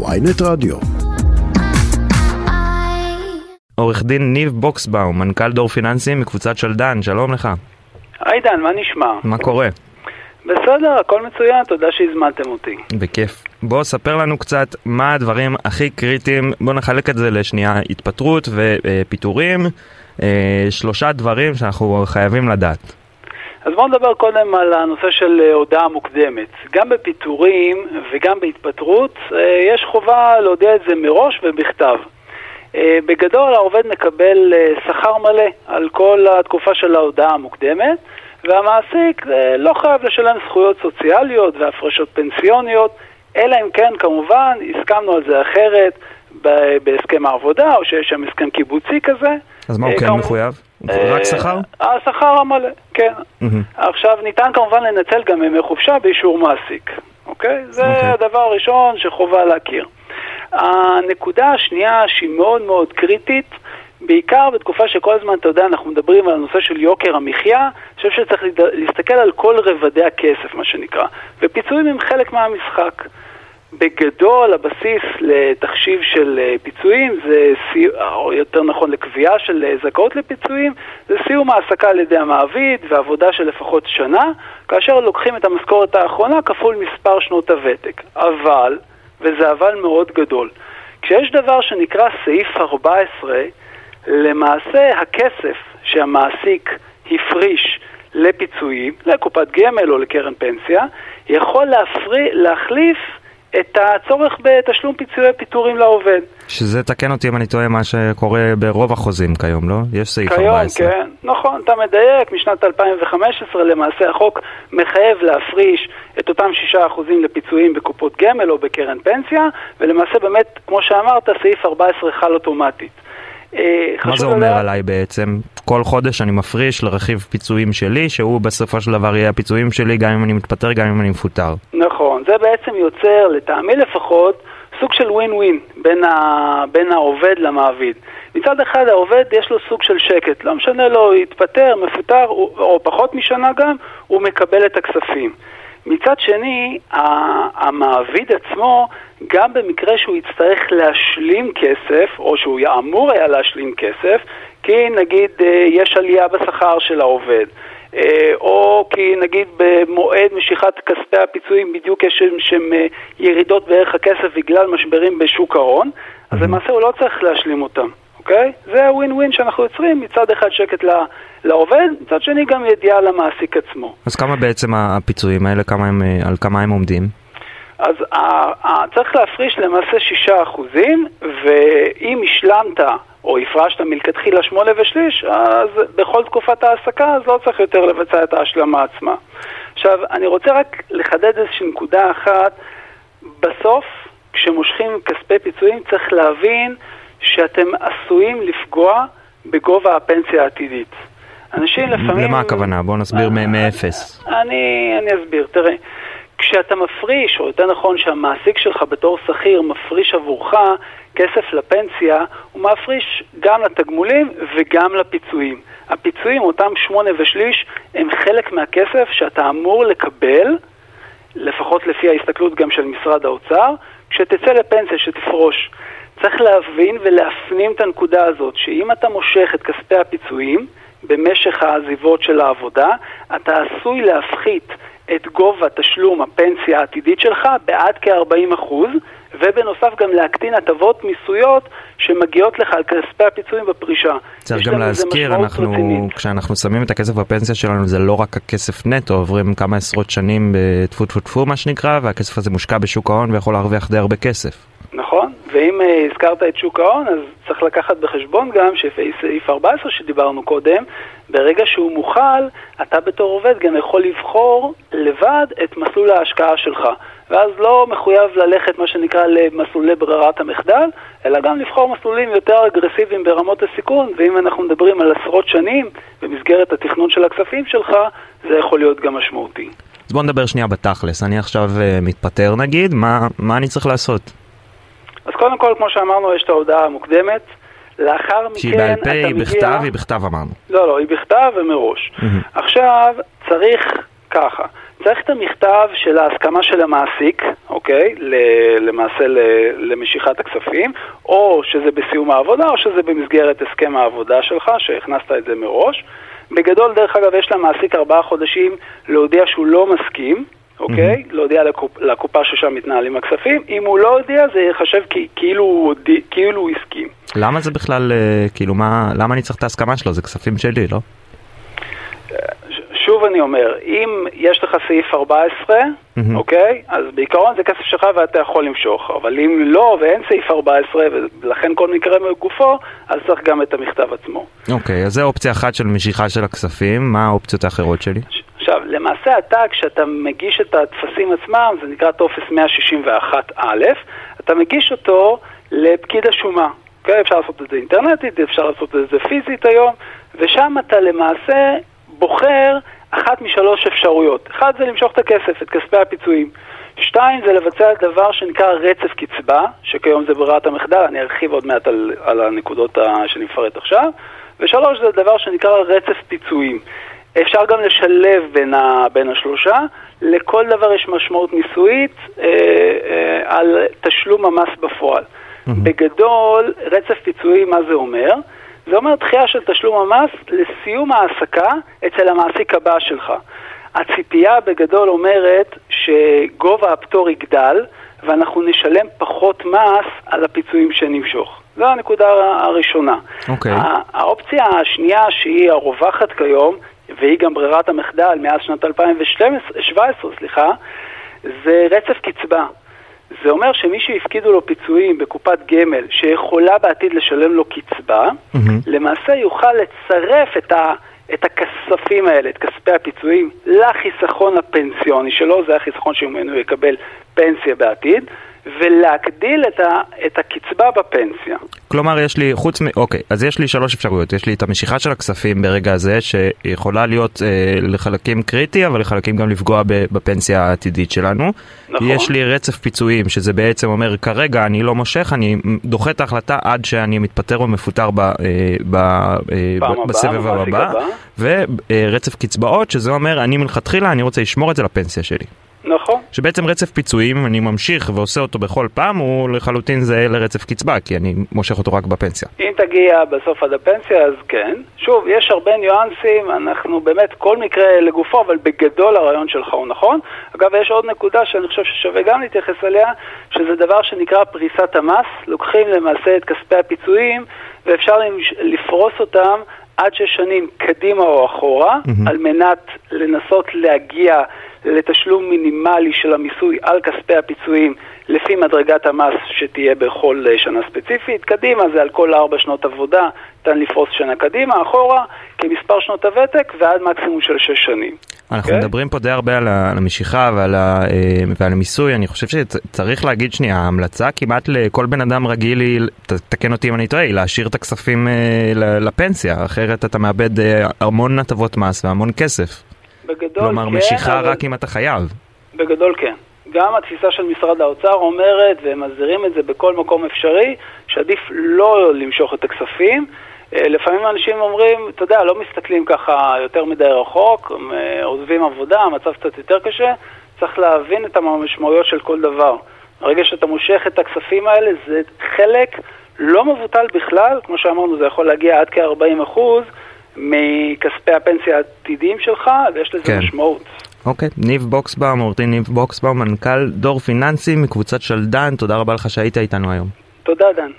ויינט רדיו. עורך דין ניב בוקסבאום, מנכ"ל דור פיננסים מקבוצת שלדן, שלום לך. עידן, מה נשמע? מה קורה? בסדר, הכל מצוין, תודה שהזמנתם אותי. בכיף. בוא ספר לנו קצת מה הדברים הכי קריטיים, בוא נחלק את זה לשנייה התפטרות ופיטורים, אה, שלושה דברים שאנחנו חייבים לדעת. אז בואו נדבר קודם על הנושא של אה, הודעה מוקדמת. גם בפיטורים וגם בהתפטרות אה, יש חובה להודיע את זה מראש ובכתב. בגדול העובד מקבל שכר מלא על כל התקופה של ההודעה המוקדמת, והמעסיק לא חייב לשלם זכויות סוציאליות והפרשות פנסיוניות, אלא אם כן כמובן הסכמנו על זה אחרת בהסכם העבודה, או שיש שם הסכם קיבוצי כזה. אז מה הוא כן מחויב? רק אה, שכר? השכר המלא, כן. עכשיו, ניתן כמובן לנצל גם ימי חופשה באישור מעסיק, אוקיי? זה אוקיי. הדבר הראשון שחובה להכיר. הנקודה השנייה שהיא מאוד מאוד קריטית, בעיקר בתקופה שכל הזמן, אתה יודע, אנחנו מדברים על הנושא של יוקר המחיה, אני חושב שצריך להסתכל על כל רבדי הכסף, מה שנקרא. ופיצויים הם חלק מהמשחק. בגדול הבסיס לתחשיב של אה, פיצויים, זה, או יותר נכון לקביעה של אה, זכאות לפיצויים, זה סיום העסקה על ידי המעביד ועבודה של לפחות שנה, כאשר לוקחים את המשכורת האחרונה כפול מספר שנות הוותק. אבל, וזה אבל מאוד גדול, כשיש דבר שנקרא סעיף 14, למעשה הכסף שהמעסיק הפריש לפיצויים, לקופת גמל או לקרן פנסיה, יכול להפרי, להחליף את הצורך בתשלום פיצויי פיטורים לעובד. שזה, תקן אותי אם אני טועה, מה שקורה ברוב החוזים כיום, לא? יש סעיף כיום, 14. כיום, כן, נכון, אתה מדייק, משנת 2015 למעשה החוק מחייב להפריש את אותם 6% לפיצויים בקופות גמל או בקרן פנסיה, ולמעשה באמת, כמו שאמרת, סעיף 14 חל אוטומטית. אה, מה זה אומר עליי בעצם? כל חודש אני מפריש לרכיב פיצויים שלי, שהוא בסופו של דבר יהיה הפיצויים שלי גם אם אני מתפטר, גם אם אני מפוטר. נכון, זה בעצם יוצר, לטעמי לפחות, סוג של ווין ווין בין, ה... בין העובד למעביד. מצד אחד העובד יש לו סוג של שקט, לא משנה לו, התפטר, מפוטר, או פחות משנה גם, הוא מקבל את הכספים. מצד שני, המעביד עצמו, גם במקרה שהוא יצטרך להשלים כסף, או שהוא אמור היה להשלים כסף, כי נגיד אה, יש עלייה בשכר של העובד, אה, או כי נגיד במועד משיכת כספי הפיצויים בדיוק יש שם אה, ירידות בערך הכסף בגלל משברים בשוק ההון, אז למעשה הוא לא צריך להשלים אותם. אוקיי? זה הווין ווין שאנחנו יוצרים, מצד אחד שקט לעובד, מצד שני גם ידיעה למעסיק עצמו. אז כמה בעצם הפיצויים האלה, כמה הם, אה, על כמה הם עומדים? אז צריך להפריש למעשה שישה אחוזים, ואם השלמת או הפרשת מלכתחילה שמונה ושליש, אז בכל תקופת ההעסקה אז לא צריך יותר לבצע את ההשלמה עצמה. עכשיו, אני רוצה רק לחדד איזושהי נקודה אחת. בסוף, כשמושכים כספי פיצויים, צריך להבין שאתם עשויים לפגוע בגובה הפנסיה העתידית. אנשים לפעמים... למה הכוונה? בואו נסביר מאפס. אני, אני אסביר. תראה, כשאתה מפריש, או יותר נכון שהמעסיק שלך בתור שכיר מפריש עבורך כסף לפנסיה, הוא מפריש גם לתגמולים וגם לפיצויים. הפיצויים, אותם שמונה ושליש, הם חלק מהכסף שאתה אמור לקבל, לפחות לפי ההסתכלות גם של משרד האוצר, כשתצא לפנסיה, שתפרוש. צריך להבין ולהפנים את הנקודה הזאת, שאם אתה מושך את כספי הפיצויים במשך העזיבות של העבודה, אתה עשוי להפחית את גובה תשלום הפנסיה העתידית שלך בעד כ-40%, ובנוסף גם להקטין הטבות מיסויות שמגיעות לך על כספי הפיצויים בפרישה. צריך גם להזכיר, אנחנו, כשאנחנו שמים את הכסף בפנסיה שלנו זה לא רק הכסף נטו, עוברים כמה עשרות שנים בטפו טפו טפו מה שנקרא, והכסף הזה מושקע בשוק ההון ויכול להרוויח די הרבה כסף. נכון, ואם uh, הזכרת את שוק ההון, אז צריך לקחת בחשבון גם שסעיף 14 שדיברנו קודם, ברגע שהוא מוכל, אתה בתור עובד גם יכול לבחור לבד את מסלול ההשקעה שלך. ואז לא מחויב ללכת, מה שנקרא, למסלולי ברירת המחדל, אלא גם לבחור מסלולים יותר אגרסיביים ברמות הסיכון, ואם אנחנו מדברים על עשרות שנים במסגרת התכנון של הכספים שלך, זה יכול להיות גם משמעותי. אז בוא נדבר שנייה בתכלס, אני עכשיו uh, מתפטר נגיד, מה, מה אני צריך לעשות? אז קודם כל, כמו שאמרנו, יש את ההודעה המוקדמת. לאחר מכן שהיא בעל פה, היא בכתב, היא בכתב אמרנו. לא, לא, היא בכתב ומראש. עכשיו, צריך ככה, צריך את המכתב של ההסכמה של המעסיק, אוקיי? למעשה למשיכת הכספים, או שזה בסיום העבודה, או שזה במסגרת הסכם העבודה שלך, שהכנסת את זה מראש. בגדול, דרך אגב, יש למעסיק ארבעה חודשים להודיע שהוא לא מסכים, אוקיי? Mm-hmm. להודיע לקופ, לקופה ששם מתנהלים הכספים. אם הוא לא הודיע, זה ייחשב כאילו, כאילו הוא הסכים. למה זה בכלל, אה, כאילו, מה, למה אני צריך את ההסכמה שלו? זה כספים שלי, לא? שוב אני אומר, אם יש לך סעיף 14, mm-hmm. אוקיי? אז בעיקרון זה כסף שלך ואתה יכול למשוך. אבל אם לא ואין סעיף 14 ולכן כל מקרה מגופו, אז צריך גם את המכתב עצמו. אוקיי, אז זה אופציה אחת של משיכה של הכספים, מה האופציות האחרות שלי? עכשיו, למעשה אתה, כשאתה מגיש את הטפסים עצמם, זה נקרא טופס 161א, אתה מגיש אותו לפקיד השומה. אוקיי? אפשר לעשות את זה אינטרנטית, אפשר לעשות את זה פיזית היום, ושם אתה למעשה בוחר אחת משלוש אפשרויות. אחד זה למשוך את הכסף, את כספי הפיצויים. שתיים זה לבצע דבר שנקרא רצף קצבה, שכיום זה ברירת המחדל, אני ארחיב עוד מעט על, על הנקודות שאני מפרט עכשיו. ושלוש זה דבר שנקרא רצף פיצויים. אפשר גם לשלב בין, ה, בין השלושה, לכל דבר יש משמעות מיסויית אה, אה, על תשלום המס בפועל. Mm-hmm. בגדול, רצף פיצויים, מה זה אומר? זה אומר דחייה של תשלום המס לסיום העסקה אצל המעסיק הבא שלך. הציפייה בגדול אומרת שגובה הפטור יגדל ואנחנו נשלם פחות מס על הפיצויים שנמשוך. זו הנקודה הראשונה. Okay. אוקיי. האופציה השנייה שהיא הרווחת כיום, והיא גם ברירת המחדל מאז שנת 2017, סליחה, זה רצף קצבה. זה אומר שמי שהפקידו לו פיצויים בקופת גמל שיכולה בעתיד לשלם לו קצבה, mm-hmm. למעשה יוכל לצרף את, ה, את הכספים האלה, את כספי הפיצויים, לחיסכון הפנסיוני שלו, זה החיסכון שממנו יקבל פנסיה בעתיד, ולהגדיל את, ה, את הקצבה בפנסיה. כלומר, יש לי, חוץ מ... אוקיי, אז יש לי שלוש אפשרויות. יש לי את המשיכה של הכספים ברגע הזה, שיכולה להיות אה, לחלקים קריטי, אבל לחלקים גם לפגוע בפנסיה העתידית שלנו. נכון. יש לי רצף פיצויים, שזה בעצם אומר, כרגע אני לא מושך, אני דוחה את ההחלטה עד שאני מתפטר ומפוטר ב, אה, ב, אה, ב, בסבב הבא. ורצף קצבאות, שזה אומר, אני מלכתחילה, אני רוצה לשמור את זה לפנסיה שלי. נכון. שבעצם רצף פיצויים, אני ממשיך ועושה אותו בכל פעם, הוא לחלוטין זהה לרצף קצבה, כי אני מושך אותו רק בפנסיה. אם תגיע בסוף עד הפנסיה, אז כן. שוב, יש הרבה ניואנסים, אנחנו באמת, כל מקרה לגופו, אבל בגדול הרעיון שלך הוא נכון. אגב, יש עוד נקודה שאני חושב ששווה גם להתייחס אליה, שזה דבר שנקרא פריסת המס. לוקחים למעשה את כספי הפיצויים, ואפשר לפרוס אותם עד שש שנים קדימה או אחורה, mm-hmm. על מנת לנסות להגיע לתשלום מינימלי של המיסוי על כספי הפיצויים לפי מדרגת המס שתהיה בכל אה, שנה ספציפית. קדימה זה על כל ארבע שנות עבודה, ניתן לפרוס שנה קדימה, אחורה, כמספר שנות הוותק ועד מקסימום של שש שנים. אנחנו okay? אוקיי? מדברים פה די הרבה על המשיכה ועל, ה, אה, ועל המיסוי, אני חושב שצריך להגיד שנייה, ההמלצה כמעט לכל בן אדם רגיל היא, תקן אותי אם אני טועה, היא להשאיר את הכספים אה, לפנסיה, אחרת אתה מאבד המון הטבות מס והמון כסף. בגדול כלומר, כן. משיכה אבל... רק אם אתה חייב. בגדול כן. גם התפיסה של משרד האוצר אומרת, והם מסבירים את זה בכל מקום אפשרי, שעדיף לא למשוך את הכספים. אה, לפעמים אנשים אומרים, אתה יודע, לא מסתכלים ככה יותר מדי רחוק, אה, עוזבים עבודה, המצב קצת יותר קשה, צריך להבין את המשמעויות של כל דבר. ברגע שאתה מושך את הכספים האלה, זה חלק לא מבוטל בכלל, כמו שאמרנו, זה יכול להגיע עד כ-40 אחוז מכספי הפנסיה העתידיים שלך, ויש לזה כן. משמעות. אוקיי, ניב בוקסבאום, עורך דין ניב בוקסבאום, מנכ"ל דור פיננסי מקבוצת שלדן, תודה רבה לך שהיית איתנו היום. תודה דן.